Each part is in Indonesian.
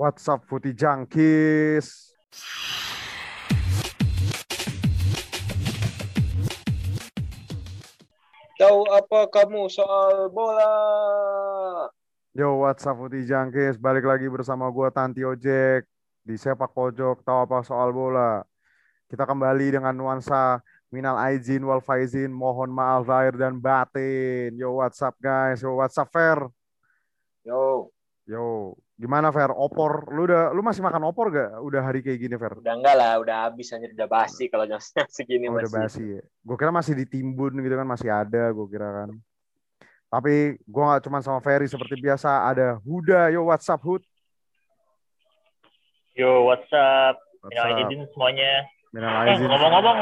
What's up Putih Jangkis? Tahu apa kamu soal bola? Yo, what's up Putih Jangkis? Balik lagi bersama gua Tanti Ojek di Sepak Pojok Tahu apa soal bola. Kita kembali dengan nuansa minal aizin wal faizin, mohon maaf lahir dan batin. Yo, what's up guys? Yo, what's up Fer? Yo, Yo, gimana Fer? Opor, lu udah lu masih makan opor gak? Udah hari kayak gini Fer? udah enggak lah, udah habis anjir, udah basi kalau jam segini Oh, udah masih. basi ya. Gue kira masih ditimbun gitu kan, masih ada gue kira kan. Tapi gue gak cuma sama Ferry seperti biasa, ada Huda. Yo, what's up Hud? Yo, what's up? What's Minal up? aidin semuanya. Minal Eh, aizin. ngomong-ngomong,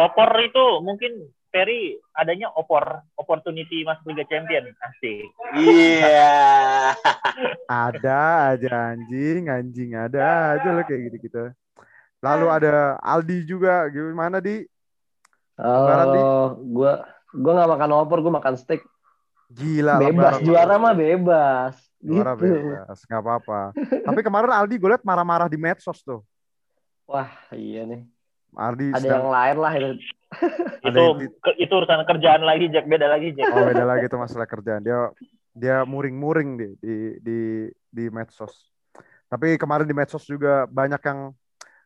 opor itu mungkin Ferry adanya opor, opportunity masuk Liga Champion. Asik. Iya. Ada aja anjing, anjing ada aja lo kayak gitu-gitu. Lalu ada Aldi juga, gimana di? Oh, gua gua nggak makan opor, gua makan steak. Gila. Bebas juara mah bebas. Juara gitu. bebas, nggak apa-apa. Tapi kemarin Aldi gue liat marah-marah di medsos tuh. Wah, iya nih. Aldi Ada sedang- yang lain lah itu. Itu itu urusan kerjaan lagi, Jack. Beda lagi, Jack. Oh beda lagi tuh masalah kerjaan. Dia dia muring-muring di di di di medsos. Tapi kemarin di medsos juga banyak yang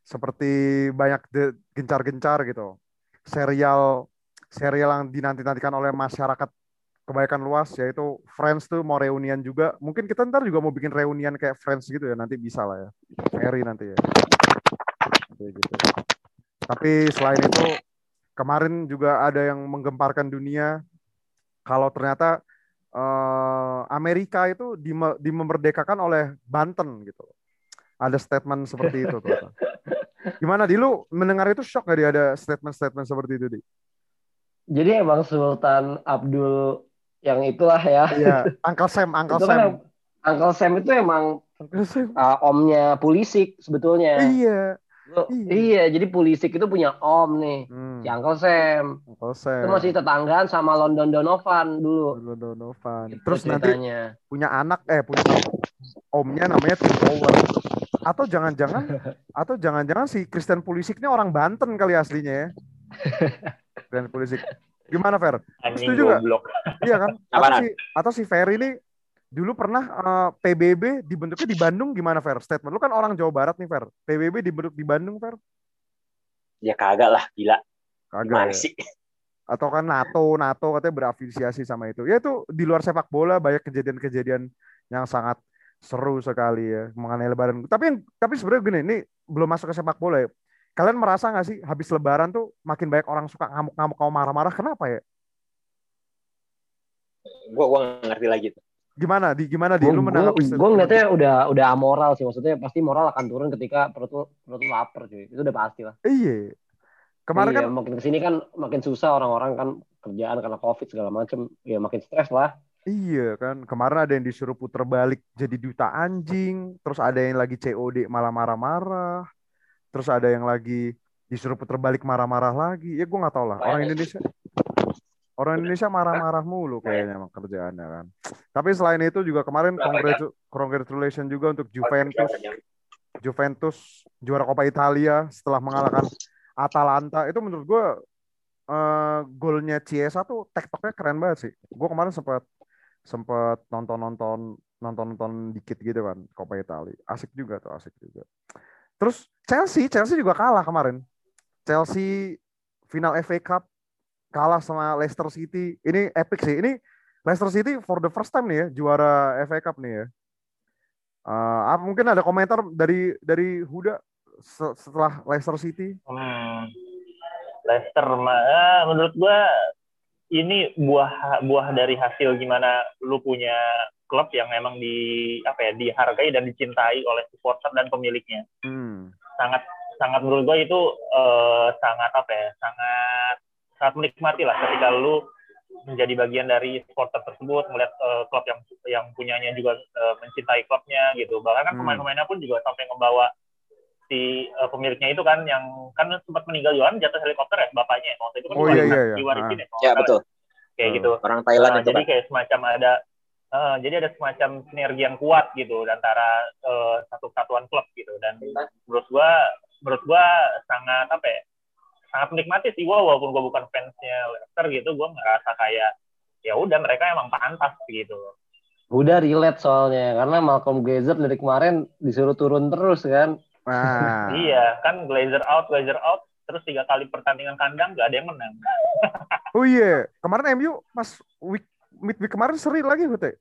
seperti banyak gencar-gencar gitu. Serial serial yang dinanti-nantikan oleh masyarakat kebaikan luas yaitu Friends tuh mau reunian juga. Mungkin kita ntar juga mau bikin reunian kayak Friends gitu ya. Nanti bisa lah ya. Ferry nanti ya. Gitu. Tapi selain itu kemarin juga ada yang menggemparkan dunia kalau ternyata eh, Amerika itu dime- dimerdekakan oleh Banten gitu. Ada statement seperti itu tuh. Gimana di lu mendengar itu shock gak dia ada statement-statement seperti itu di? Jadi emang Sultan Abdul yang itulah ya. Iya, Uncle Sam, Uncle itu Sam. kan Uncle Sam itu emang Uncle Sam. uh, omnya Pulisic sebetulnya. Iya. Lu- iya. iya, jadi Pulisic itu punya om nih. Hmm, Si Uncle Sam. Uncle Sam. Itu masih tetanggaan sama London Donovan dulu. Dulu Donovan. Gitu Terus nanti ceritanya. punya anak eh punya omnya namanya Tim Howard. Atau jangan-jangan atau jangan-jangan si Christian Pulisic ini orang Banten kali aslinya ya. Christian Pulisic. Gimana Fer? Setuju nggak? Iya kan? Atau si atau si Ferry ini dulu pernah eh, PBB dibentuknya di Bandung gimana Fer? Statement lu kan orang Jawa Barat nih Fer. PBB dibentuk di Bandung Fer? Ya kagak lah, gila. Kagak Gimana ya? sih? Atau kan NATO, NATO katanya berafiliasi sama itu. Ya itu di luar sepak bola banyak kejadian-kejadian yang sangat seru sekali ya mengenai lebaran. Tapi yang tapi sebenarnya gini, ini belum masuk ke sepak bola ya. Kalian merasa nggak sih habis lebaran tuh makin banyak orang suka ngamuk-ngamuk mau marah-marah kenapa ya? Gua gua ngerti lagi tuh. Gimana? Di gimana di? Lu menanggapi gue ngeliatnya udah udah amoral sih. Maksudnya pasti moral akan turun ketika perut lu, perut lu lapar cuy. Itu udah pasti lah. Iya. Kemarin iya, kan makin ke sini kan makin susah orang-orang kan kerjaan karena covid segala macem. Ya makin stres lah. Iya kan, kemarin ada yang disuruh puter balik jadi duta anjing, terus ada yang lagi COD malah marah-marah, terus ada yang lagi disuruh puter balik marah-marah lagi. Ya gue nggak tahu lah. Orang Indonesia, orang Indonesia marah-marah mulu kayaknya emang kerjaannya kan. Tapi selain itu juga kemarin congratu- congratulations juga untuk Juventus, Juventus juara Coppa Italia setelah mengalahkan Atalanta. Itu menurut gue eh, golnya Chiesa tuh tektoknya keren banget sih. Gue kemarin sempat sempat nonton-nonton nonton-nonton dikit gitu kan Coppa Italia. Asik juga tuh, asik juga. Terus Chelsea, Chelsea juga kalah kemarin. Chelsea final FA Cup kalah sama Leicester City. Ini epic sih. Ini Leicester City for the first time nih ya juara FA Cup nih ya. Apa mungkin ada komentar dari dari Huda se- setelah Leicester City? Hmm. Leicester, mah, eh, menurut gua ini buah buah dari hasil gimana lu punya klub yang memang di apa ya dihargai dan dicintai oleh supporter dan pemiliknya. Hmm. sangat sangat menurut gue itu eh, sangat apa ya sangat sangat menikmati lah ketika lu menjadi bagian dari supporter tersebut melihat eh, klub yang yang punyanya juga eh, mencintai klubnya gitu bahkan kan Hmm. pemain-pemainnya pun juga sampai membawa si eh, pemiliknya itu kan yang kan sempat meninggal juga kan jatuh helikopter ya bapaknya waktu itu kan Oh, iya, iya, iya. diwarisin ya Ya betul. kayak Hmm. gitu Orang Thailand Nah, itu jadi kan. kayak semacam ada Eh, jadi ada semacam sinergi yang kuat gitu antara eh, satu kesatuan klub gitu dan menurut gua menurut gua sangat apa ya sangat menikmati sih gua walaupun gua bukan fansnya Leicester gitu gua ngerasa kayak ya udah mereka emang pantas gitu Udah relate soalnya karena Malcolm Glazer dari kemarin disuruh turun terus kan. Nah, iya kan Glazer out Glazer out terus tiga kali pertandingan kandang gak ada yang menang oh iya, kemarin MU pas week midweek kemarin seri lagi Hute.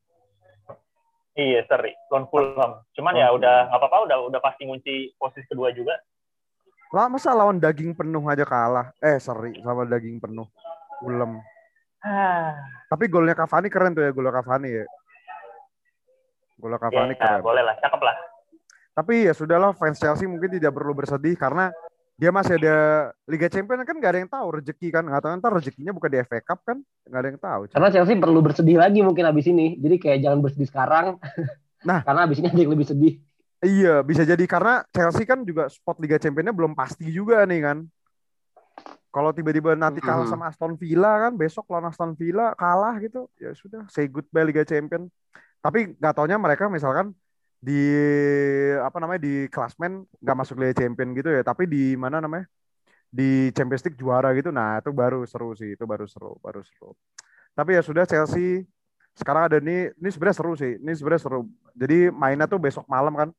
iya seri lawan Fulham cuman ya Oh. udah nggak apa-apa udah udah pasti ngunci posisi kedua juga Lah masa lawan daging penuh aja kalah. Eh, seri sama daging penuh. Ulem. ah Tapi golnya Cavani keren tuh ya, golnya Cavani ya. Golnya Cavani ya, keren. boleh lah cakep lah Tapi ya sudahlah fans Chelsea mungkin tidak perlu bersedih karena dia masih ada Liga Champions kan nggak ada yang tahu rezeki kan nggak tahu ntar rezekinya bukan di FA Cup kan nggak ada yang tahu. Karena Chelsea perlu bersedih lagi mungkin abis ini. Jadi kayak jangan bersedih sekarang. Nah. karena abis ini ada yang lebih sedih. Iya bisa jadi karena Chelsea kan juga spot Liga Championnya belum pasti juga nih kan. Kalau tiba-tiba nanti kalah sama Aston Villa kan besok lawan Aston Villa kalah gitu ya sudah say goodbye Liga Champion. Tapi nggak taunya mereka misalkan di apa namanya di klasmen nggak masuk Liga Champion gitu ya. Tapi di mana namanya di Champions League juara gitu. Nah itu baru seru sih itu baru seru baru seru. Tapi ya sudah Chelsea sekarang ada nih ini sebenarnya seru sih ini sebenarnya seru. Jadi mainnya tuh besok malam kan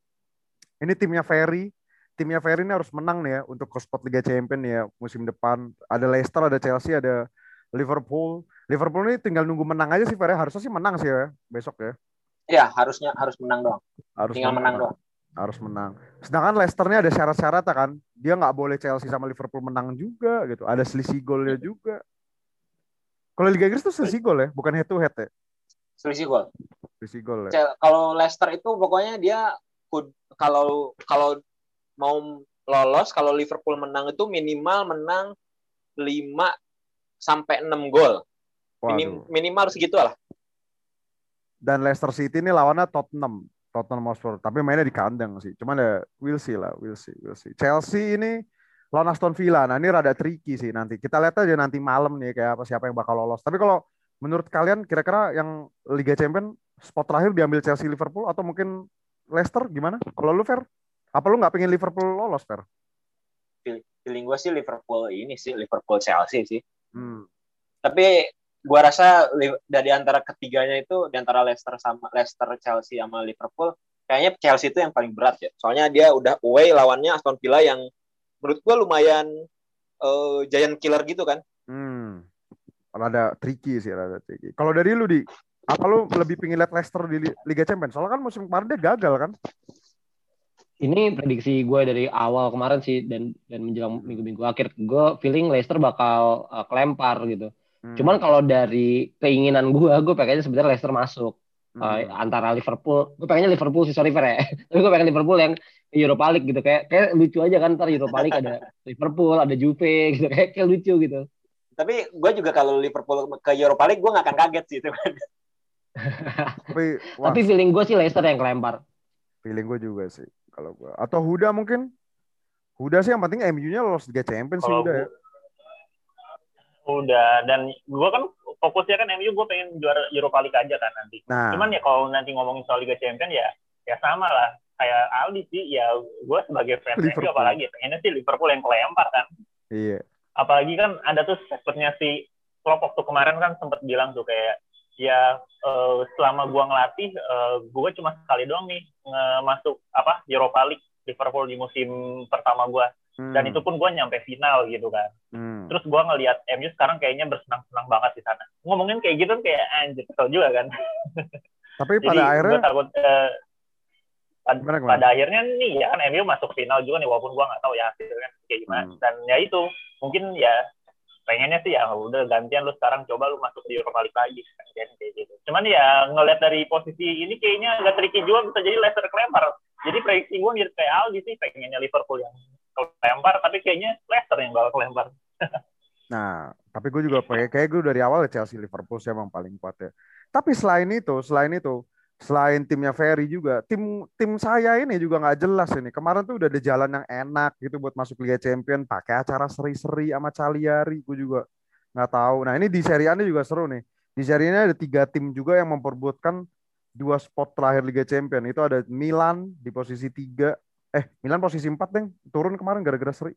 ini timnya Ferry timnya Ferry ini harus menang nih ya untuk ke spot Liga Champion ya musim depan ada Leicester ada Chelsea ada Liverpool Liverpool ini tinggal nunggu menang aja sih Ferry harusnya sih menang sih ya besok ya Ya, harusnya harus menang doang. harus Tinggal menang doang. harus menang. Sedangkan Leicester-nya ada syarat-syarat kan. Dia nggak boleh Chelsea sama Liverpool menang juga gitu. Ada selisih golnya juga. Kalau Liga Inggris tuh selisih gol ya, bukan head to head ya. Selisih gol. Selisih gol ya. Kalau Leicester itu pokoknya dia kalau kalau mau lolos kalau Liverpool menang itu minimal menang 5 sampai 6 gol. Minim- minimal harus gitu lah. Dan Leicester City ini lawannya Tottenham. Tottenham Hotspur. Tapi mainnya di kandang sih. Cuman ya we'll see lah, we'll see, we'll see. Chelsea ini lawan Aston Villa. Nah ini rada tricky sih nanti. Kita lihat aja nanti malam nih kayak apa siapa yang bakal lolos. Tapi kalau menurut kalian kira-kira yang Liga Champion spot terakhir diambil Chelsea Liverpool atau mungkin Leicester gimana? Kalau lu Fer? Apa lu nggak pengen Liverpool lolos Fer? Feeling gue sih Liverpool ini sih Liverpool Chelsea sih. Hmm. Tapi gua rasa dari antara ketiganya itu di antara Leicester sama Leicester Chelsea sama Liverpool kayaknya Chelsea itu yang paling berat ya. Soalnya dia udah away lawannya Aston Villa yang menurut gua lumayan eh, giant killer gitu kan. Hmm. Rada tricky sih, rada tricky. Kalau dari lu di apa lu lebih pingin lihat Leicester di Li- Liga Champions? Soalnya kan musim kemarin dia gagal kan? Ini prediksi gue dari awal kemarin sih dan dan menjelang minggu-minggu akhir gue feeling Leicester bakal uh, kelempar gitu. Hmm. Cuman kalau dari keinginan gue, gue pengennya sebenarnya Leicester masuk Hmm. Uh, antara Liverpool. Gue pengennya Liverpool sih sorry Fer ya. Tapi gue pengen Liverpool yang Europa League gitu kayak kayak lucu aja kan ntar Europa League ada Liverpool, ada Juve gitu kayak, kayak lucu gitu. Tapi gua juga kalau Liverpool ke Europa League gua nggak akan kaget sih itu kan. Tapi wah, Tapi feeling gue sih Leicester yang kelempar. feeling gue juga sih kalau gua. Atau Huda mungkin? Huda sih yang penting MU-nya lolos Liga Champions sih udah ya. gua- udah dan gue kan fokusnya kan MU gue pengen juara Europa League aja kan nanti. Nah, Cuman ya kalau nanti ngomongin soal Liga Champions ya ya sama lah kayak Aldi sih ya gue sebagai fans MU Liverpool. apalagi pengennya sih Liverpool yang kelempar kan. iya. Apalagi kan ada tuh statementnya si Klopp waktu kemarin kan sempat bilang tuh kayak ya eh, selama gua ngelatih eh, gue cuma sekali doang nih masuk apa Europa League Liverpool di musim pertama gua dan Hmm, itu pun gue nyampe final gitu kan. hmm. Terus gue ngelihat MU sekarang kayaknya bersenang-senang banget di sana. Ngomongin kayak gitu kayak anjir kesel juga kan. Tapi Jadi pada gue akhirnya takut eh, pad- Gimana, gimana? pada akhirnya nih ya kan MU masuk final juga nih walaupun gue nggak tahu ya hasilnya kayak gimana. Hmm. Dan ya itu mungkin ya pengennya sih ya udah gantian lu sekarang coba lu masuk di Europa League lagi kan kayak gitu. Cuman ya ngelihat dari posisi ini kayaknya agak tricky juga bisa jadi Leicester kelempar. Jadi prediksi gue mirip kayak Aldi sih pengennya Liverpool yang kelempar tapi kayaknya Leicester yang bakal kelempar. Nah, tapi gue juga kayak kayak gue dari awal Chelsea Liverpool sih emang paling kuat ya. Tapi selain itu, selain itu, selain timnya Ferry juga, tim tim saya ini juga nggak jelas ini. Kemarin tuh udah ada jalan yang enak gitu buat masuk Liga Champion, pakai acara seri-seri sama Cagliari, gue juga nggak tahu. Nah ini di Serie A ini juga seru nih. Di Serie A ada tiga tim juga yang memperbutkan dua spot terakhir Liga Champion itu ada Milan di posisi tiga, eh Milan posisi empat deng, turun kemarin gara-gara seri.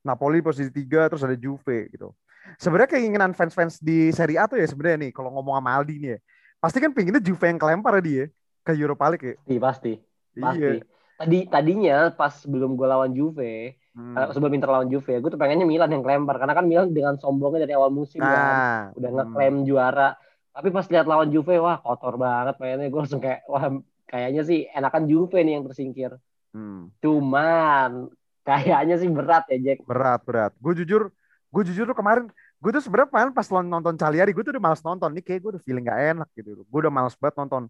Napoli posisi tiga, terus ada Juve gitu. Sebenarnya keinginan fans-fans di Serie A tuh ya sebenarnya nih, kalau ngomong sama Aldi nih ya, pasti kan pinginnya Juve yang kelempar ya dia ke Europa League ya. Iya pasti, pasti. Iya. Tadi tadinya pas sebelum gue lawan Juve, Hmm. eh, sebelum Inter lawan Juve, gue tuh pengennya Milan yang kelempar karena kan Milan dengan sombongnya dari awal musim kan, Nah, udah hmm. ngeklaim juara. Tapi pas lihat lawan Juve, wah kotor banget mainnya. Gue langsung kayak, wah kayaknya sih enakan Juve nih yang tersingkir. Hmm. Cuman kayaknya sih berat ya Jack. berat berat. Gue jujur, gue jujur tuh kemarin, gue tuh sebenarnya pas nonton Cagliari, gue tuh udah males nonton. Nih kayak gue udah feeling gak enak gitu. Gue udah males banget nonton.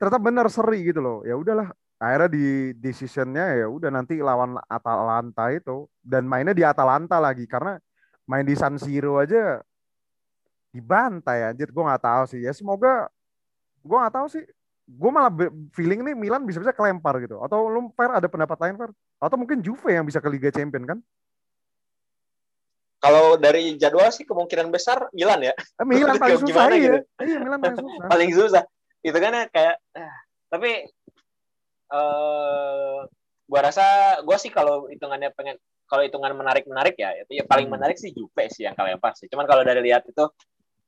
Ternyata bener seri gitu loh. Ya udahlah. Akhirnya di decisionnya ya udah nanti lawan Atalanta itu dan mainnya di Atalanta lagi karena main di San Siro aja dibantai anjir. Gue nggak tahu sih. Ya semoga gue nggak tahu sih. Gue malah feeling nih Milan bisa-bisa kelempar gitu. Atau lu Fer ada pendapat lain Fer? Atau mungkin Juve yang bisa ke Liga Champion kan? Kalau dari jadwal sih kemungkinan besar Milan ya. Eh, Milan paling susah Gimana iya. gitu? Iya Milan paling susah. Paling susah. Itu kan ya kayak ah, tapi eh gua rasa gua sih kalau hitungannya pengen kalau hitungan menarik-menarik ya itu ya paling Hmm. menarik sih Juve sih yang kalian pasti. Cuman kalau dari lihat itu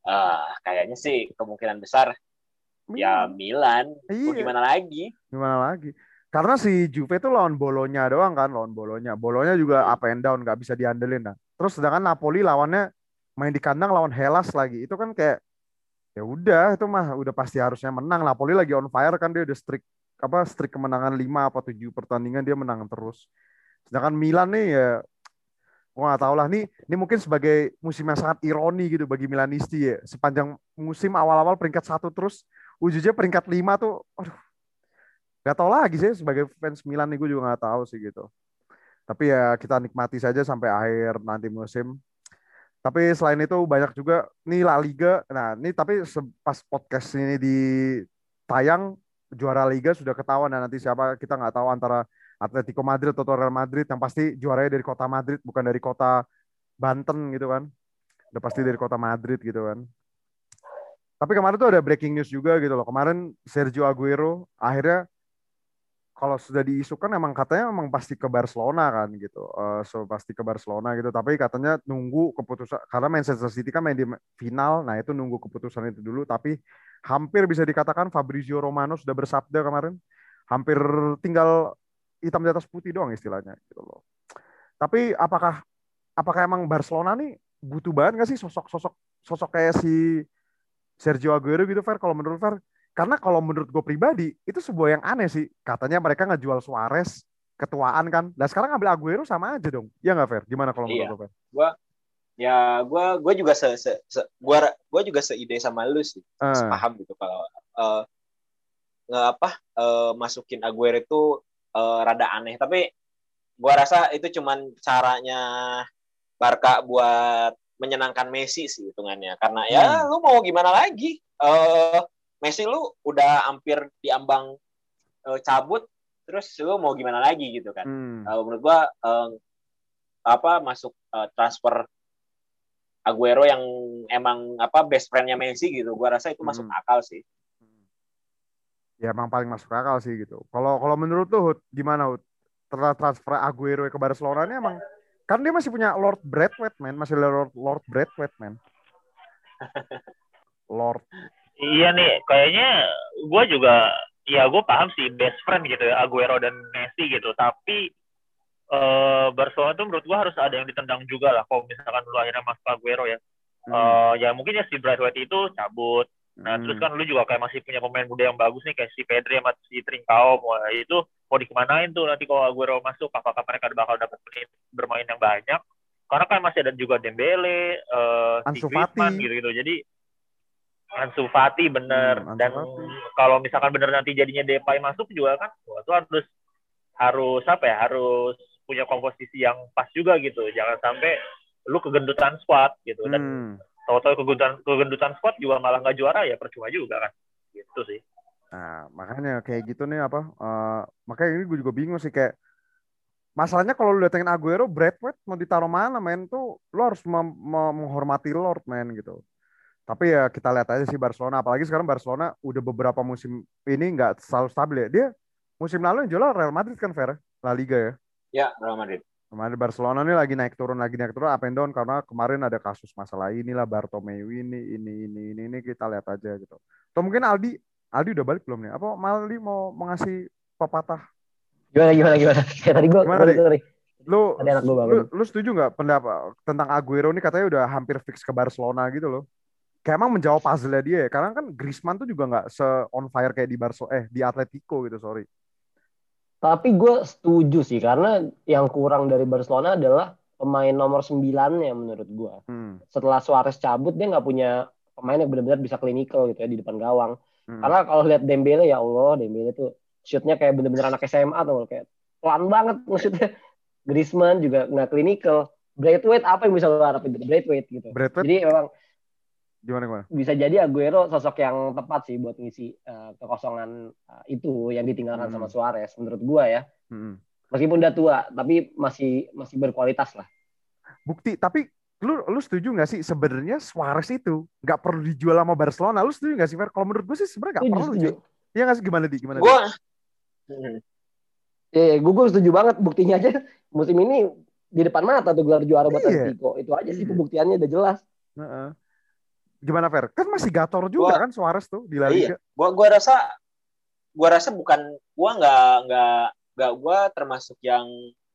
ah kayaknya sih kemungkinan besar ya Milan. Mau Iya. gimana lagi? Gimana lagi? Karena si Juve itu lawan Bolonya doang kan, lawan Bolonya. Bolonya juga up and down, nggak bisa diandelin. Nah. Terus sedangkan Napoli lawannya main di kandang lawan Hellas lagi. Itu kan kayak ya udah itu mah udah pasti harusnya menang. Napoli lagi on fire kan dia udah streak apa streak kemenangan 5 apa 7 pertandingan dia menang terus. Sedangkan Milan nih ya gua nggak tahu lah nih ini mungkin sebagai musim yang sangat ironi gitu bagi Milanisti ya. Sepanjang musim awal-awal peringkat satu terus ujungnya peringkat 5 tuh aduh Gak tau lagi sih sebagai fans Milan nih gue juga gak tahu sih gitu. Tapi ya kita nikmati saja sampai akhir nanti musim. Tapi selain itu banyak juga nih La Liga. Nah ini tapi pas podcast ini di tayang juara Liga sudah ketahuan dan nanti siapa kita nggak tahu antara Atletico Madrid atau Real Madrid yang pasti juaranya dari kota Madrid bukan dari kota Banten gitu kan. Udah pasti dari kota Madrid gitu kan. Tapi kemarin tuh ada breaking news juga gitu loh. Kemarin Sergio Aguero akhirnya kalau sudah diisukan emang katanya emang pasti ke Barcelona kan gitu. Eh, so pasti ke Barcelona gitu. Tapi katanya nunggu keputusan karena Manchester City kan main di final. Nah, itu nunggu keputusan itu dulu tapi hampir bisa dikatakan Fabrizio Romano sudah bersabda kemarin. Hampir tinggal hitam di atas putih doang istilahnya gitu loh. Tapi apakah apakah emang Barcelona nih butuh banget nggak sih sosok-sosok sosok kayak si Sergio Aguero gitu Fer kalau menurut Fer karena kalau menurut gue pribadi itu sebuah yang aneh sih. Katanya mereka ngejual Suarez ketuaan kan. Dan sekarang ngambil Aguero sama aja dong. Ya nggak Fer? Gimana kalau menurut Iya. lo Fer? Ya gua gua juga se, se, se gua gua juga seide sama lu sih. Eh, sepaham gitu kalau eh, nge apa eh, masukin Aguero itu eh, rada aneh. Tapi gua rasa itu cuman caranya Barca buat menyenangkan Messi sih hitungannya. Karena ya Hmm. lu mau gimana lagi? Eh Messi lu udah hampir diambang eh, cabut terus lu mau gimana lagi gitu kan? Hmm, Eh, menurut gua eh, apa masuk eh, transfer Aguero yang emang apa best friendnya Messi gitu gua rasa itu masuk Hmm. akal sih. Ya emang paling masuk akal sih gitu. Kalau kalau menurut Hud, gimana Hud? Transfer Aguero ke Barcelona ini emang kan dia masih punya Lord Braithwaite man masih Lord Lord Braithwaite man Lord Iya nih, kayaknya gue juga, ya gue paham sih best friend gitu ya, Aguero dan Messi gitu. Tapi eh Barcelona tuh menurut gue harus ada yang ditendang juga lah. Kalau misalkan lu akhirnya masuk Aguero ya, Hmm, Eh, ya mungkin ya si Braithwaite itu cabut. Nah hmm, terus kan lu juga kayak masih punya pemain muda yang bagus nih kayak si Pedri sama si Trincao. Wah itu mau dikemanain tuh nanti kalau Aguero masuk, apakah mereka bakal dapat menit bermain yang banyak? Karena kan masih ada juga Dembele, eh si Griezmann gitu-gitu. Jadi Ansu Fati bener Hmm, dan kalau misalkan bener nanti jadinya Depay masuk juga kan wah, itu harus harus apa ya harus punya komposisi yang pas juga gitu jangan sampai lu kegendutan squad gitu dan hmm. tahu-tahu kegendutan kegendutan squad juga malah nggak juara ya percuma juga kan gitu sih Nah, makanya kayak gitu nih apa? eh, makanya ini gue juga bingung sih kayak masalahnya kalau lu datengin Aguero, Braithwaite mau ditaruh mana, men tuh lu harus mem- mem- menghormati Lord, men gitu. Tapi ya kita lihat aja sih Barcelona. Apalagi sekarang Barcelona udah beberapa musim ini nggak selalu stabil ya. Dia musim lalu yang juara Real Madrid kan Fer, La Liga ya. Ya, Real Madrid. Kemarin Barcelona ini lagi naik turun lagi naik turun up and down karena kemarin ada kasus masalah inilah Bartomeu ini ini ini ini ini kita lihat aja gitu. Atau mungkin Aldi Aldi udah balik belum nih? Apa Maldi mau mengasih pepatah? Gimana gimana gimana? Kayak tadi gue Gimana, sorry. Lu lu, lu setuju nggak pendapat tentang Aguero ini katanya udah hampir fix ke Barcelona gitu loh? Kayak emang menjawab puzzle dia ya. Karena kan Griezmann tuh juga nggak se on fire kayak di Barcelona eh di Atletico gitu sorry. Tapi gue setuju sih karena yang kurang dari Barcelona adalah pemain nomor 9 ya menurut gue. Hmm. Setelah Suarez cabut dia nggak punya pemain yang benar-benar bisa klinikal gitu ya di depan gawang. Hmm. Karena kalau lihat Dembele ya Allah, Dembele tuh shootnya kayak bener-bener anak SMA tuh kayak pelan banget nge-shootnya. Griezmann juga nggak klinikal. Braithwaite apa yang bisa lo harapin? Braithwaite gitu. Braithwaite Jadi emang gimana gimana? bisa jadi Aguero sosok yang tepat sih buat ngisi eh, kekosongan eh, itu yang ditinggalkan Hmm. sama Suarez menurut gua ya. Hmm. Meskipun udah tua, tapi masih masih berkualitas lah. Bukti tapi lu lu setuju nggak sih sebenarnya Suarez itu nggak perlu dijual sama Barcelona? Lu setuju nggak sih Fer? Kalau menurut gue sih sebenarnya nggak Setuju, perlu. setuju. Iya nggak sih gimana di gimana? Di? Gue Hmm. Eh, gue gue setuju banget buktinya aja musim ini di depan mata tuh gelar juara buat Iya. Atletico. Itu aja sih Iya. pembuktiannya udah jelas. Heeh. Gimana Fer? Kan masih Gator juga Gua- kan Suarez tuh di La Iya. Liga. gua gua rasa gua rasa bukan gua nggak nggak nggak gua termasuk yang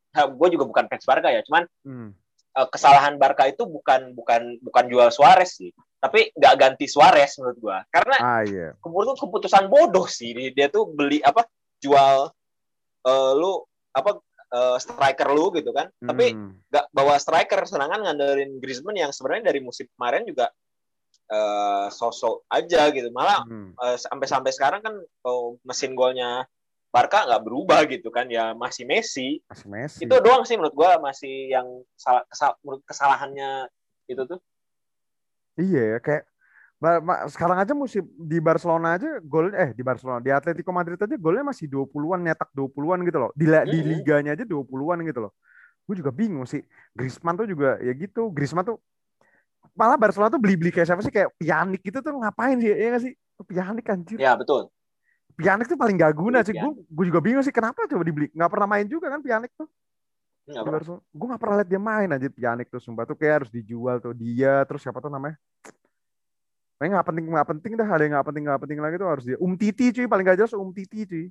nah, gua juga bukan fans Barca ya cuman Hmm. eh, kesalahan Barca itu bukan bukan bukan jual Suarez sih tapi nggak ganti Suarez menurut gua karena Ah iya. gua keputusan bodoh sih dia, dia tuh beli apa jual eh, lu apa eh, striker lu gitu kan tapi Hmm. nggak bawa striker sedangkan ngandelin Griezmann yang sebenarnya dari musim kemarin juga eh, sosok aja gitu malah Hmm. eh, sampai sampai sekarang kan oh, mesin golnya Barca nggak berubah gitu kan ya masih Messi Masih Messi. itu doang sih menurut gua masih yang salah kesal- menurut kesalahannya itu tuh Iya ya kayak sekarang aja musim di Barcelona aja gol eh di Barcelona di Atletico Madrid aja golnya masih 20-an nyetak 20-an gitu loh. Di la- di liganya aja 20-an gitu loh. Gue juga bingung sih. Griezmann tuh juga ya gitu. Griezmann tuh malah Barcelona tuh beli-beli kayak siapa sih? Kayak Pjanic gitu tuh ngapain sih? Ya nggak sih? Pjanic anjir. ya betul. Pjanic tuh paling gak guna Beli sih. Gue gue juga bingung sih kenapa coba dibeli. Nggak pernah main juga kan Pjanic tuh. Gue gak pernah. Lihat dia main aja Pjanic tuh. Sumpah tuh kayak harus dijual tuh. Dia terus siapa tuh namanya? Pokoknya nggak penting nggak penting dah. Ada yang nggak penting nggak penting lagi tuh harus dia. Um Titi cuy. Paling gak jelas Um Titi cuy.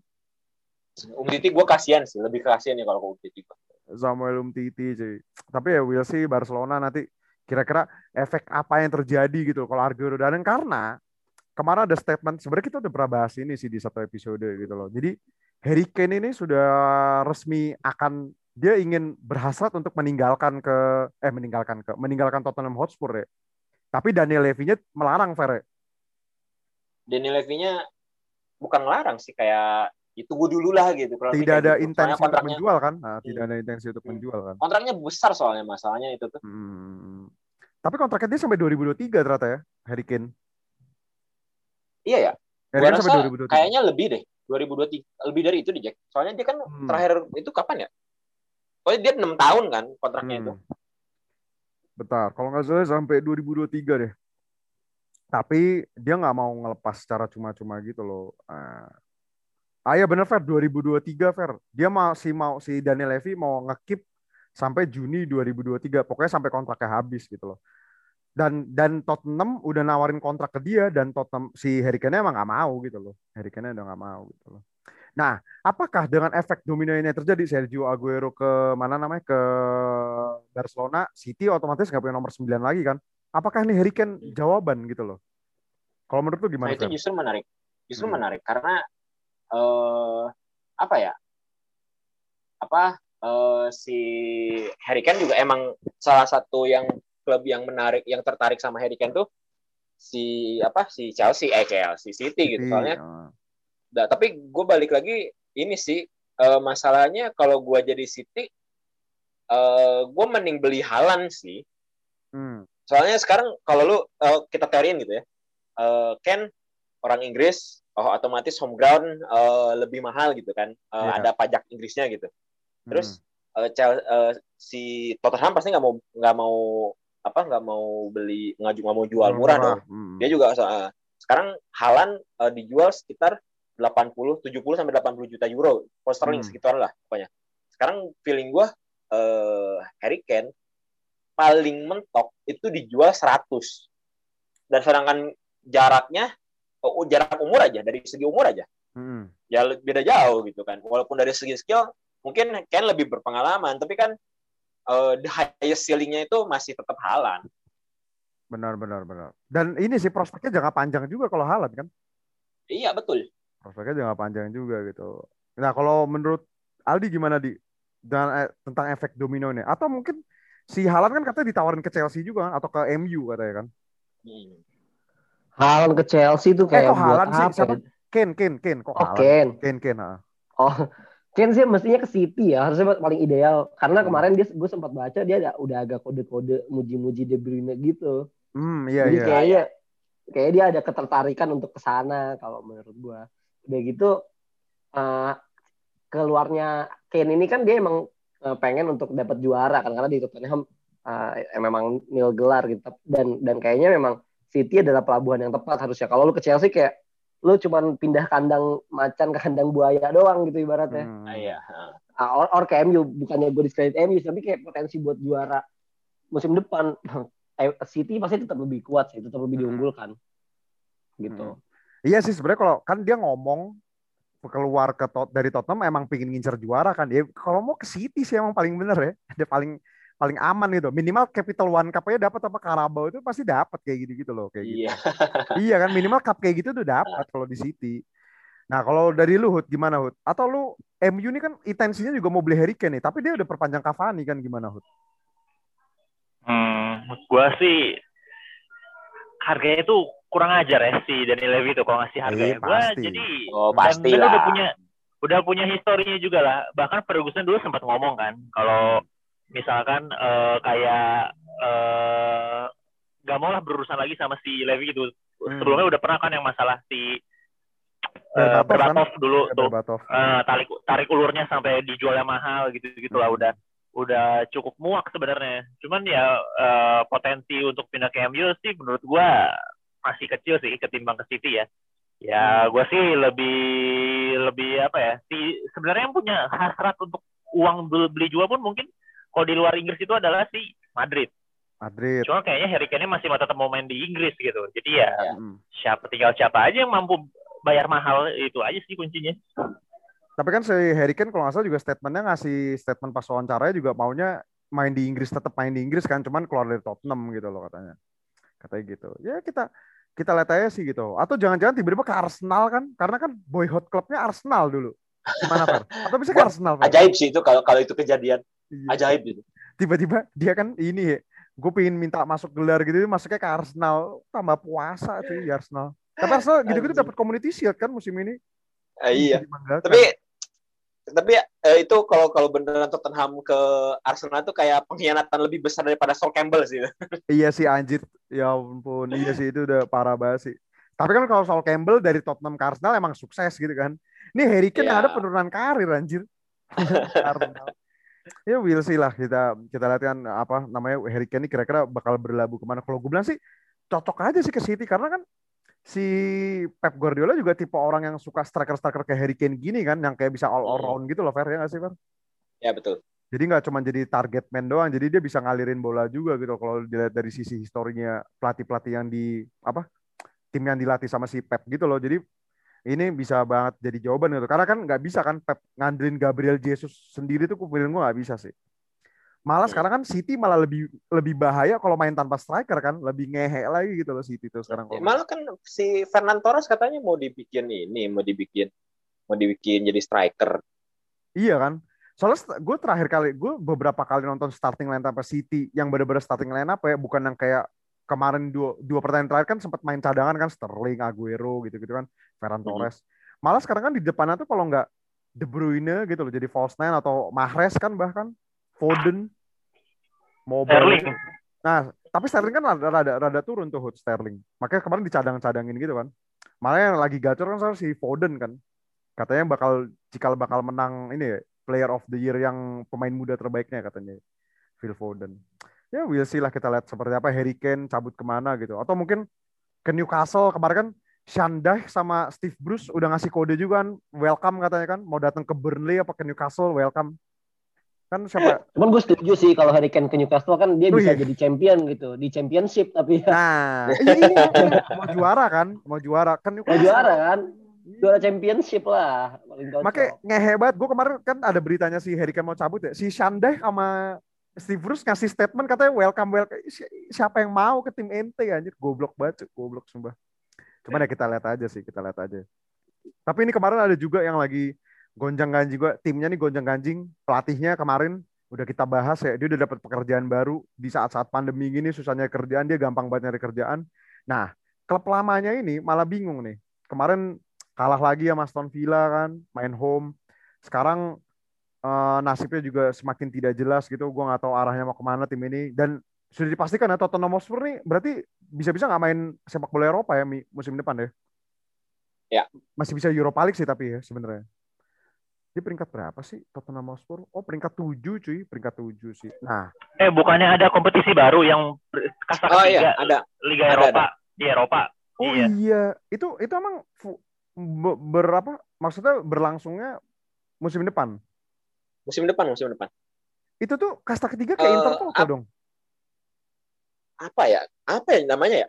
Um Titi gue kasihan sih. Lebih kasihan ya kalau Um Titi Samuel Um Titi cuy. Tapi ya will sih Barcelona nanti kira-kira efek apa yang terjadi gitu kalau Aguero dan karena kemarin ada statement sebenarnya kita udah pernah bahas ini sih di satu episode gitu loh. Jadi Harry Kane ini sudah resmi akan dia ingin berhasrat untuk meninggalkan ke eh meninggalkan ke meninggalkan Tottenham Hotspur ya tapi Daniel Levy-nya melarang Fer ya. Daniel Levy-nya bukan ngelarang sih kayak itu gue dulu lah gitu Kalau tidak ada gitu. intensi untuk menjual kan nah, tidak Hmm. ada intensi untuk Hmm. menjual kan kontraknya besar soalnya masalahnya itu tuh Hmm. Tapi kontraknya dia sampai 2023 ternyata ya, Harry Kane. iya ya Harry Kane sampai 2023. kayaknya lebih deh 2023 lebih dari itu di Jack soalnya dia kan Hmm. terakhir itu kapan ya Oh dia enam tahun kan kontraknya itu Hmm. Bentar, kalau nggak salah sampai 2023 deh. Tapi dia nggak mau ngelepas secara cuma-cuma gitu loh. Ah, ah ya bener Fer, 2023 Fer. Dia masih mau, si Daniel Levy mau ngekip sampai Juni 2023. Pokoknya sampai kontraknya habis gitu loh. Dan dan Tottenham udah nawarin kontrak ke dia dan Tottenham si Harry Kane emang nggak mau gitu loh. Harry Kane udah nggak mau gitu loh. Nah, apakah dengan efek domino ini terjadi Sergio Aguero ke mana namanya ke Barcelona, City otomatis nggak punya nomor 9 lagi kan? Apakah ini Harry Kane jawaban gitu loh? Kalau menurut lu Nah gimana? itu Fer? justru menarik, justru Hmm. menarik karena eh apa ya? Apa eh, si Harry Kane juga emang salah satu yang klub yang menarik, yang tertarik sama Harry Kane tuh si apa si Chelsea, eh Chelsea City gitu. City, Soalnya, ah. nah, tapi gue balik lagi ini sih eh, masalahnya kalau gue jadi City, eh gue mending beli Halan sih. Hmm, Soalnya sekarang kalau lu eh, kita teoriin gitu ya, eh, Ken orang Inggris, oh otomatis home ground eh, lebih mahal gitu kan, Eh, Iya. ada pajak Inggrisnya gitu. hmm. Terus eh, Chel- eh, si Tottenham pasti nggak mau nggak mau apa nggak mau beli ngaju nggak mau jual murah, dong. Hmm. Dia juga uh, sekarang Halan uh, dijual sekitar 80, 70 sampai 80 juta euro, pound sterling Hmm. sekitar lah pokoknya. Sekarang feeling gua uh, Harry Kane paling mentok itu dijual 100. Dan sedangkan jaraknya jarak umur aja dari segi umur aja Hmm. ya beda jauh gitu kan. Walaupun dari segi skill mungkin Ken lebih berpengalaman, tapi kan uh, the highest ceilingnya itu masih tetap Halan. Benar benar benar. Dan ini sih prospeknya jangka panjang juga kalau Haaland kan. Iya betul. Prospeknya jangka panjang juga gitu. Nah, kalau menurut Aldi gimana di dan eh, tentang efek domino ini? Atau mungkin si Haaland kan katanya ditawarin ke Chelsea juga kan? atau ke MU katanya kan? Hmm. Haaland ke Chelsea tuh Eh, kayak kok buat Haaland sih? apa? Siapa? Ken Ken Ken kok Oh? Ken. Ken Ken ah. Oh, Ken sih mestinya ke City ya, harusnya paling ideal. Karena Hmm. kemarin dia gue sempat baca dia ada, udah agak kode-kode muji-muji De Bruyne gitu. Hmm, iya Jadi iya. kayaknya kayaknya dia ada ketertarikan untuk ke sana kalau menurut gua. Udah gitu eh, keluarnya Kane ini kan dia emang eh, pengen untuk dapat juara kan karena di Tottenham eh, memang nil gelar gitu dan dan kayaknya memang City adalah pelabuhan yang tepat harusnya. Kalau lu ke Chelsea kayak lu cuman pindah kandang macan ke kandang buaya doang gitu ibaratnya. Hmm. Ah, iya. Ah, or, or ke MU bukannya gue diskredit MU tapi kayak potensi buat juara musim depan eh, City pasti tetap lebih kuat sih tetap lebih Hmm. diunggulkan gitu Hmm. Iya sih sebenarnya kalau kan dia ngomong keluar ke Tot dari Tottenham emang pingin ngincer juara kan dia kalau mau ke City sih emang paling bener ya dia paling paling aman gitu minimal Capital One Cup aja dapat apa Carabao itu pasti dapat kayak gitu gitu loh kayak gitu Iya. iya kan minimal cup kayak gitu tuh dapat kalau di City nah kalau dari lu Hud gimana Hud atau lu MU ini kan intensinya juga mau beli Harry Kane nih tapi dia udah perpanjang Cavani kan gimana Hud Hmm, gua sih harganya tuh kurang ajar ya si Daniel Levy itu kalau ngasih harga ya. Gua pasti. jadi Oh, dan pasti udah punya udah punya historinya juga lah. Bahkan Ferguson dulu sempat ngomong kan kalau misalkan eh, kayak eh gak mau lah berurusan lagi sama si Levy gitu. Hmm. Sebelumnya udah pernah kan yang masalah si eh, Berbatov kan? Dulu Ya, tuh Berbatov. eh, tarik tarik ulurnya sampai dijualnya mahal gitu gitulah Hmm. udah udah cukup muak sebenarnya cuman ya eh, potensi untuk pindah ke MU sih menurut gua masih kecil sih ketimbang ke City ya ya gua sih lebih lebih apa ya si sebenarnya yang punya hasrat untuk uang beli jual pun mungkin kalau di luar Inggris itu adalah si Madrid Madrid cuma kayaknya Harry Kane masih tetap mau main di Inggris gitu jadi ya Hmm. siapa tinggal siapa aja yang mampu bayar mahal itu aja sih kuncinya Tapi kan si Harry Kane kalau nggak salah juga statementnya ngasih statement pas wawancaranya juga maunya main di Inggris tetap main di Inggris kan cuman keluar dari Tottenham gitu loh katanya. Katanya gitu. Ya kita kita lihat aja sih gitu. Atau jangan-jangan tiba-tiba ke Arsenal kan karena kan boyhood klubnya Arsenal dulu. Gimana Fer? Atau bisa ke Arsenal Fer? Ajaib sih itu kalau kalau itu kejadian. Iya. Ajaib gitu. Tiba-tiba dia kan ini ya. Gue pengen minta masuk gelar gitu masuknya ke Arsenal tambah puasa cuy di Arsenal. Tapi Arsenal gitu-gitu dapat community shield kan musim ini. Eh, iya. Tapi tapi eh, itu kalau kalau beneran Tottenham ke Arsenal itu kayak pengkhianatan lebih besar daripada Sol Campbell sih. Iya sih anjir. Ya ampun. Iya sih itu udah parah banget sih. Tapi kan kalau soal Campbell dari Tottenham ke Arsenal emang sukses gitu kan. Ini Harry Kane Iya. ada penurunan karir anjir. Arsenal. Ya will see lah kita kita lihat kan apa namanya Harry Kane ini kira-kira bakal berlabuh ke mana. Kalau gue bilang sih cocok aja sih ke City karena kan si Pep Guardiola juga tipe orang yang suka striker-striker kayak Harry Kane gini kan yang kayak bisa all Hmm. around gitu loh Fer ya nggak sih Fer? Ya betul. Jadi nggak cuma jadi target man doang, jadi dia bisa ngalirin bola juga gitu kalau dilihat dari sisi historinya pelatih-pelatih yang di apa tim yang dilatih sama si Pep gitu loh. Jadi ini bisa banget jadi jawaban gitu. Karena kan nggak bisa kan Pep ngandelin Gabriel Jesus sendiri tuh kupilin gua nggak bisa sih. Malah Hmm. sekarang kan City malah lebih lebih bahaya kalau main tanpa striker kan, lebih ngehe lagi gitu loh City tuh sekarang. Ya, kalau- malah kan si Fernand Torres katanya mau dibikin ini, mau dibikin mau dibikin jadi striker. Iya kan? Soalnya gue terakhir kali, gue beberapa kali nonton starting line tanpa City yang bener-bener starting line apa ya, bukan yang kayak kemarin dua, dua pertandingan terakhir kan sempat main cadangan kan Sterling, Aguero gitu-gitu kan, Ferran. Torres. Malah sekarang kan di depannya tuh kalau nggak De Bruyne gitu loh, jadi false nine atau Mahrez kan bahkan, Foden, Mobile. Sterling Nah, tapi Sterling kan rada, rada, rada turun tuh Hood Sterling. Makanya kemarin dicadang-cadangin gitu kan. Malah yang lagi gacor kan si Foden kan. Katanya bakal cikal bakal menang ini ya, player of the year yang pemain muda terbaiknya katanya. Phil Foden. ya we'll see lah kita lihat seperti apa Harry Kane cabut ke mana gitu atau mungkin ke Newcastle kemarin kan Shandai sama Steve Bruce udah ngasih kode juga kan welcome katanya kan mau datang ke Burnley apa ke Newcastle welcome kan siapa Cuman gue setuju sih kalau Harry Kane ke Newcastle kan dia Oh, bisa iya. jadi champion gitu di championship tapi ya nah iya, iya, iya. mau juara kan mau juara kan mau Newcastle juara kan juara championship lah. Makanya ngehebat. Gue kemarin kan ada beritanya si Harry Kane mau cabut ya. Si Shandai sama Steve Bruce ngasih statement katanya welcome welcome. Si- Siapa yang mau ke tim ente anjir? Goblok banget, goblok sumpah. Cuman ya kita lihat aja sih, kita lihat aja. Tapi ini kemarin ada juga yang lagi gonjang ganjing juga. Timnya nih gonjang ganjing. Pelatihnya kemarin udah kita bahas ya. Dia udah dapat pekerjaan baru di saat-saat pandemi gini susahnya kerjaan dia gampang banget nyari kerjaan. Nah, klub lamanya ini malah bingung nih. Kemarin kalah lagi sama Aston Villa kan, main home. Sekarang eh, nasibnya juga semakin tidak jelas gitu. Gue nggak tahu arahnya mau ke mana tim ini. Dan sudah dipastikan ya Tottenham Hotspur nih berarti bisa-bisa nggak main sepak bola Eropa ya musim depan ya? Ya. Masih bisa Europa League sih tapi ya sebenarnya. Dia peringkat berapa sih Tottenham Hotspur? Oh peringkat 7 cuy, peringkat 7 sih. Nah, Eh bukannya ada kompetisi baru yang kasta Oh ketiga iya, ada. Liga Ada, Eropa di Eropa. oh Iya. iya, itu itu emang berapa? Maksudnya berlangsungnya musim depan. Musim depan, musim depan. Itu tuh kasta ketiga kayak Eh, Inter Toto ap- dong. Apa ya? Apa ya namanya ya?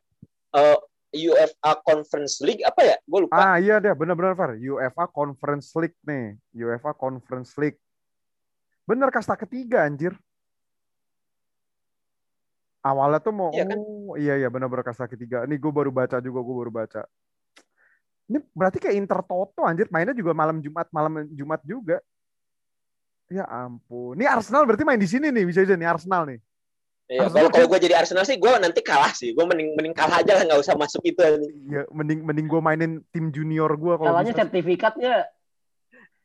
Eh UEFA Conference League apa ya? Gue lupa. Ah iya deh, benar-benar Far. UEFA Conference League nih. UEFA Conference League. Bener kasta ketiga anjir. Awalnya tuh mau, Iya kan? oh iya iya benar-benar kasta ketiga. Ini gue baru baca juga, gue baru baca. Ini berarti kayak Inter Toto anjir, mainnya juga malam Jumat, malam Jumat juga. Ya ampun. Ini Arsenal berarti main di sini nih, bisa aja nih Arsenal nih. Iya, kalau kalau gue jadi Arsenal sih, gue nanti kalah sih. Gue mending mending kalah aja lah, nggak usah masuk itu. Iya, mending mending gue mainin tim junior gue kalau Salahnya bisa. sertifikatnya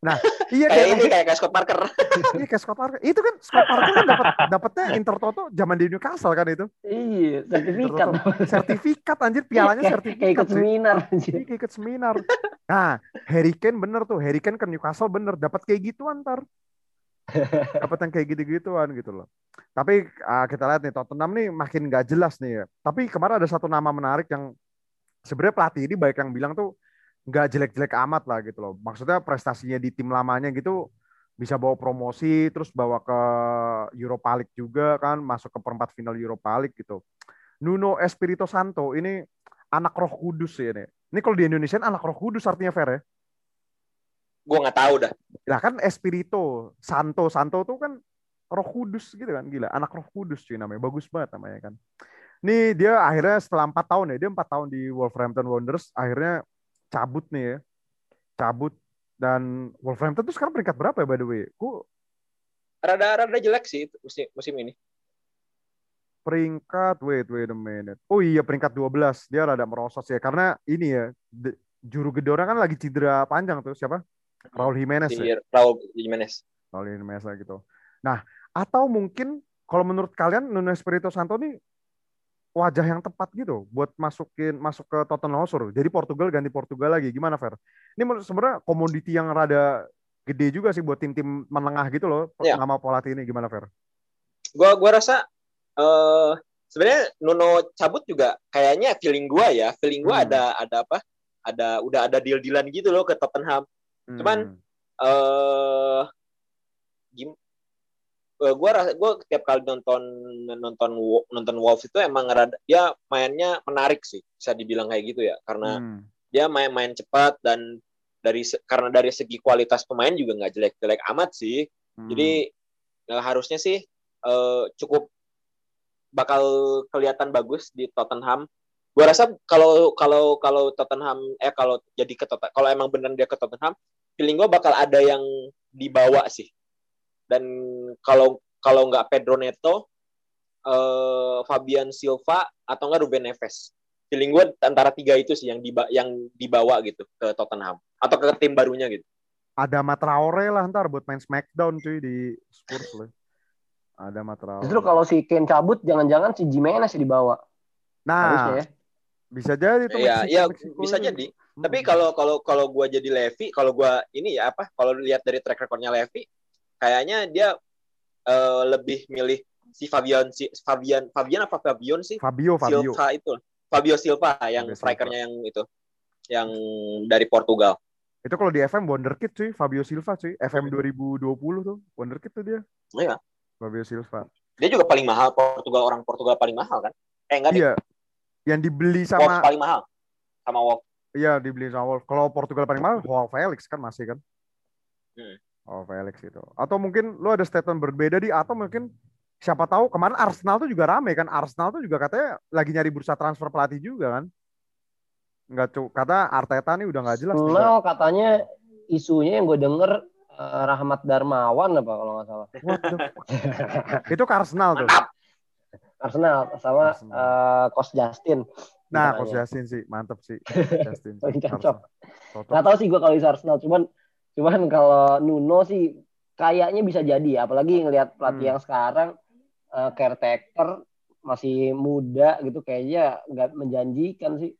Iya Kayak kayak ini kayak kayak Scott Parker. Iya kayak Scott Parker. Itu kan Scott Parker kan dapat dapatnya Inter Toto zaman di Newcastle kan itu. iya sertifikat Sertifikat anjir pialanya sertifikat. kayak ikut sih. seminar Iya, anjir. kayak ikut seminar. Nah, Harry Kane bener tuh. Harry Kane ke Newcastle bener dapat kayak gituan ntar. Dapat yang kayak gitu-gituan gitu loh. Tapi ah, kita lihat nih Tottenham nih makin gak jelas nih ya. Tapi kemarin ada satu nama menarik yang sebenarnya pelatih ini baik yang bilang tuh nggak jelek-jelek amat lah gitu loh. Maksudnya prestasinya di tim lamanya gitu bisa bawa promosi terus bawa ke Europa League juga kan masuk ke perempat final Europa League gitu. Nuno Espirito Santo ini anak Roh Kudus ya ini. Ini kalau di Indonesia anak Roh Kudus artinya fair ya. Gue nggak tahu dah. Lah kan Espirito, Santo, Santo tuh kan Roh Kudus gitu kan, gila. Anak Roh Kudus cuy namanya, bagus banget namanya kan. Nih dia akhirnya setelah empat tahun ya, dia empat tahun di Wolverhampton Wanderers, akhirnya cabut nih ya, cabut dan Wolverhampton tuh sekarang peringkat berapa ya by the way? Gue Rada-rada jelek sih itu musim musim ini. peringkat, wait wait a minute. Oh iya peringkat 12 dia rada merosot ya, karena ini ya juru gedora kan lagi cedera panjang tuh siapa? Raul Jimenez Si ya. Raul Jimenez. Raul Jimenez lah gitu. Nah, atau mungkin kalau menurut kalian Nuno Espirito Santo nih wajah yang tepat gitu buat masukin masuk ke Tottenham Hotspur. Jadi Portugal ganti Portugal lagi. Gimana Fer? Ini menurut sebenarnya komoditi yang rada gede juga sih buat tim-tim menengah gitu loh. Iya. Nama pelatih ini gimana Fer? Gua gua rasa eh sebenarnya Nuno cabut juga kayaknya feeling gua ya, feeling gua Hmm. ada ada apa? Ada udah ada deal-dealan gitu loh ke Tottenham. Cuman, Hmm. eh gim eh, gua rasa gua tiap kali nonton nonton nonton Wolves itu emang rada dia mainnya menarik sih, bisa dibilang kayak gitu ya. Karena Hmm. dia main-main cepat dan dari karena dari segi kualitas pemain juga nggak jelek-jelek amat sih. Hmm. Jadi eh, harusnya sih eh, cukup bakal kelihatan bagus di Tottenham. Gua rasa kalau kalau kalau Tottenham eh kalau jadi ke Tot- kalau emang benar dia ke Tottenham, feeling gua bakal ada yang dibawa sih. Dan kalau kalau nggak Pedro Neto, eh, Fabian Silva atau nggak Ruben Neves. Feeling gue antara tiga itu sih yang diba yang dibawa gitu ke Tottenham atau ke tim barunya gitu. ada Matraore lah ntar buat main Smackdown cuy di Spurs loh. Ada Matraore. Justru kalau si Kane cabut, jangan-jangan si Jimenez dibawa. Harusnya nah, ya. bisa jadi tuh Iya, iya bisa jadi. Hmm. Tapi kalau kalau kalau gue jadi Levi, kalau gue ini ya apa? Kalau lihat dari track recordnya Levi, kayaknya dia eh, lebih milih si Fabian si Fabian Fabian apa Fabian sih? Fabio Fabio. Silva itu. Fabio Silva yang Fabio strikernya yang itu yang dari Portugal. Itu kalau di FM wonderkid cuy Fabio Silva cuy. FM 2020 tuh wonderkid tuh dia. Iya. Fabio Silva. Dia juga paling mahal Portugal orang Portugal paling mahal kan? Eh enggak deh. Iya. Yang dibeli Wolves sama paling mahal. Sama Wolves iya dibeli sama Wolf kalau Portugal paling mahal Joao Felix kan masih kan Hmm. Oh Felix itu atau mungkin lu ada statement berbeda di atau mungkin siapa tahu kemarin Arsenal tuh juga rame kan Arsenal tuh juga katanya lagi nyari bursa transfer pelatih juga kan nggak cu kata Arteta nih udah nggak jelas Arsenal katanya isunya yang gue denger eh, Rahmat Darmawan apa kalau nggak salah. What the fuck? itu ke Arsenal tuh mantap Arsenal sama Arsenal. Coach Justin. Nah. Coach Justin sih mantep sih Justin cocok. Nggak tahu sih gue kalau di Arsenal, cuman cuman kalau Nuno sih kayaknya bisa jadi, apalagi ngelihat pelatih Hmm. yang sekarang eh, caretaker masih muda gitu kayaknya nggak menjanjikan sih.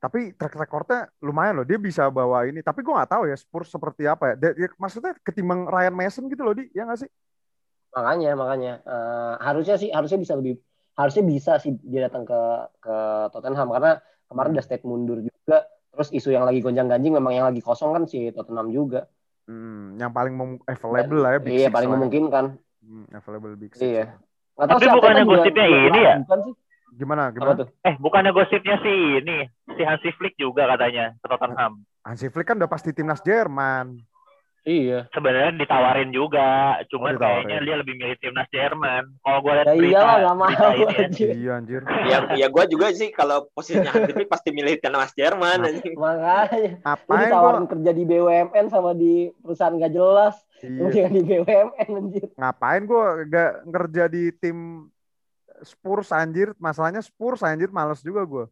tapi track recordnya lumayan loh dia bisa bawa ini tapi gue nggak tahu ya Spurs seperti apa ya Dia- dia- maksudnya ketimbang Ryan Mason gitu loh di ya nggak sih Makanya makanya eh, harusnya sih harusnya bisa lebih harusnya bisa sih dia datang ke ke Tottenham karena kemarin udah state mundur juga. Terus isu yang lagi gonjang-ganjing memang yang lagi kosong kan si Tottenham juga. Hmm, yang paling mem- available lah ya Big iya Six paling memungkinkan. Hmm, available Big Six. Iya. Nggak Tapi bukannya gosipnya juga ini ya? Bukan sih. Gimana gimana? tuh? Eh, bukannya gosipnya sih ini, si Hansi Flick juga katanya ke Tottenham. Hansi Flick kan udah pasti timnas Jerman. Iya. Sebenarnya ditawarin juga, cuman Oh, ditawarin. kayaknya dia lebih milih timnas Jerman. Kalau gue lihat Ya berita, iyalah nggak mau ya. anjir. Iya anjir. ya ya gue juga sih kalau posisinya Hansi Flick pasti milih timnas Jerman Nah. Makanya. Ngapain ditawarin gua? kerja di BUMN sama di perusahaan gak jelas. Iya. di BUMN anjir. Ngapain gua gak ngerja di tim Spurs anjir? Masalahnya Spurs anjir males juga gua.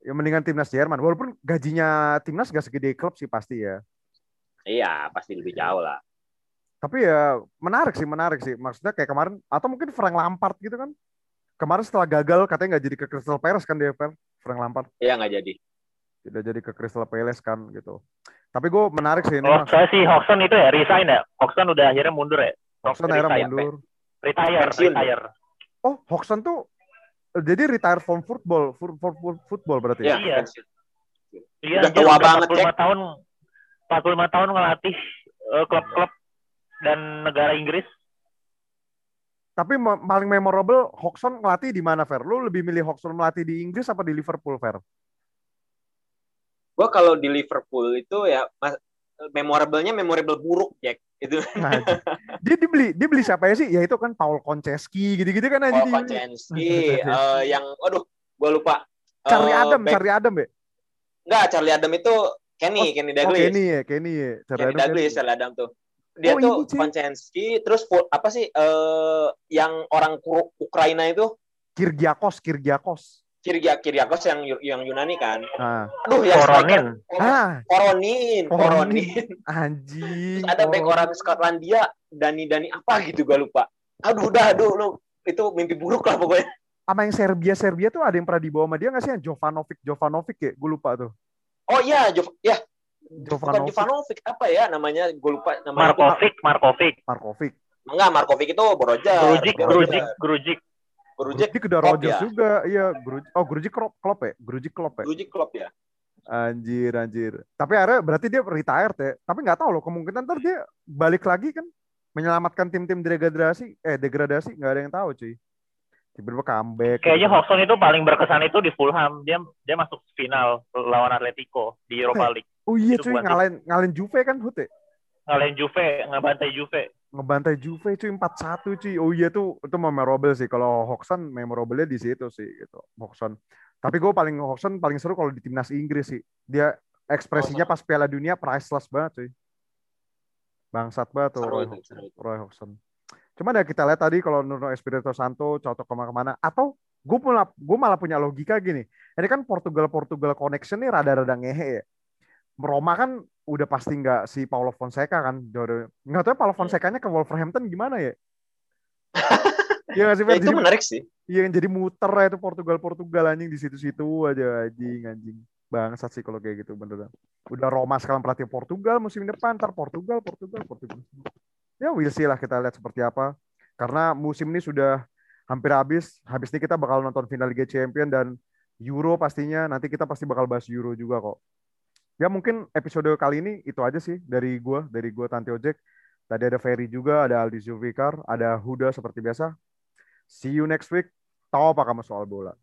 Ya mendingan timnas Jerman. Walaupun gajinya timnas gak segede klub sih pasti ya. Iya pasti lebih jauh lah. Tapi ya menarik sih, menarik sih. Maksudnya kayak kemarin atau mungkin Frank Lampard gitu kan. Kemarin setelah gagal katanya nggak jadi ke Crystal Palace kan dia? Frank Lampard Iya nggak jadi. tidak jadi ke Crystal Palace kan gitu. Tapi gue menarik sih ini. Oh, saya sih Hoxton itu ya resign ya. Hoxton udah akhirnya mundur ya. Hoxton akhirnya retire. mundur. Retire, Pensiun. retire. Oh, Hoxton tuh jadi retire from football, for, for, for football berarti. Iya. Iya. pensiun. Iya, Udah tua banget, 45 tahun 45 tahun ngelatih eh, klub-klub dan negara Inggris. Tapi paling memorable Hoxton ngelatih di mana, Fer? Lu lebih milih Hoxton melatih di Inggris apa di Liverpool, Fer? Gue kalau di Liverpool itu ya mas, memorablenya memorable buruk Jack itu. Nah, dia dibeli, dia beli siapa ya sih? Ya itu kan Paul Konchesky gitu-gitu kan aja. Paul. Konchensky, eh, yang aduh gue lupa. Charlie Eh, Adam, back- Charlie Adam ya? Enggak, Charlie Adam itu Kenny, Oh, Kenny Oh, Douglas. Kenny ya, Kenny ya. Charlie Kenny Douglas, Kenny. Charlie Adam tuh. Dia Oh, tuh. Konchensky, terus full- apa sih eh yang orang Ukraina itu Kirgiakos, Kirgiakos. Kirgia Kiriakos yang yang Yunani kan. Nah, Aduh, yang Koronin. ah, Koronin, Koronin. Koronin. anjing. Terus ada back Oh. orang Skotlandia, Dani Dani apa gitu gue lupa. Aduh, udah, aduh, lu itu mimpi buruk lah pokoknya. Sama yang Serbia, Serbia tuh ada yang pernah dibawa sama dia nggak sih? Yang Jovanovic, Jovanovic ya? Gue lupa tuh. Oh iya, Jov, ya bukan Jovanovic, Jovanovic apa ya namanya? Gue lupa namanya. Markovic, Markovic. Markovic. Enggak, Markovic itu Broja. Grujic, Grujic. Grujic. Grujic, udah ya? juga. Iya, Grujic. Oh, Grujic Klopp, Klopp ya? Grujic Klopp ya? Grujic Klopp ya. Anjir, anjir. Tapi akhirnya berarti dia retired ya. Tapi nggak tahu loh, kemungkinan ntar dia balik lagi kan menyelamatkan tim-tim degradasi, eh degradasi nggak ada yang tahu cuy. Tiba-tiba comeback. Kayaknya gitu. Hoxton itu paling berkesan itu di Fulham. Dia dia masuk final lawan Atletico di Europa League. Oh iya itu cuy, ngalahin ngalahin Juve kan Hut ya? Ngalahin Juve, ngebantai Juve. Ngebantai Juve cuy 4-1 cuy. Oh iya tuh itu memorable sih. Kalau Hoxton memorable-nya di situ sih gitu. Hoxton. Tapi gue paling Hoxton paling seru kalau di timnas Inggris sih. Dia ekspresinya pas Piala Dunia priceless banget cuy. Bangsat banget tuh Seru Roy itu. Roy Hodgson. Cuma ya kita lihat tadi kalau Nuno Espirito Santo cocok ke mana-mana. Atau gue malah, gue malah punya logika gini. Ini kan Portugal-Portugal connection nih rada-rada ngehe ya. Roma kan udah pasti nggak si Paulo Fonseca kan. Nggak tahu Paulo Fonseca-nya ke Wolverhampton gimana ya? Iya sih, Ya, itu Jadi- menarik sih. Iya jadi muter ya itu Portugal Portugal anjing di situ-situ aja anjing anjing bangsat sih kalau kayak gitu beneran. Udah Roma sekarang pelatih Portugal musim depan ntar Portugal Portugal Portugal. Ya we'll see lah kita lihat seperti apa. Karena musim ini sudah hampir habis. Habis ini kita bakal nonton final Liga Champion dan Euro pastinya. Nanti kita pasti bakal bahas Euro juga kok. Ya mungkin episode kali ini itu aja sih dari gue, dari gue Tanti Ojek. Tadi ada Ferry juga, ada Aldi Zulfikar, ada Huda seperti biasa. See you next week. Tahu apa kamu soal bola?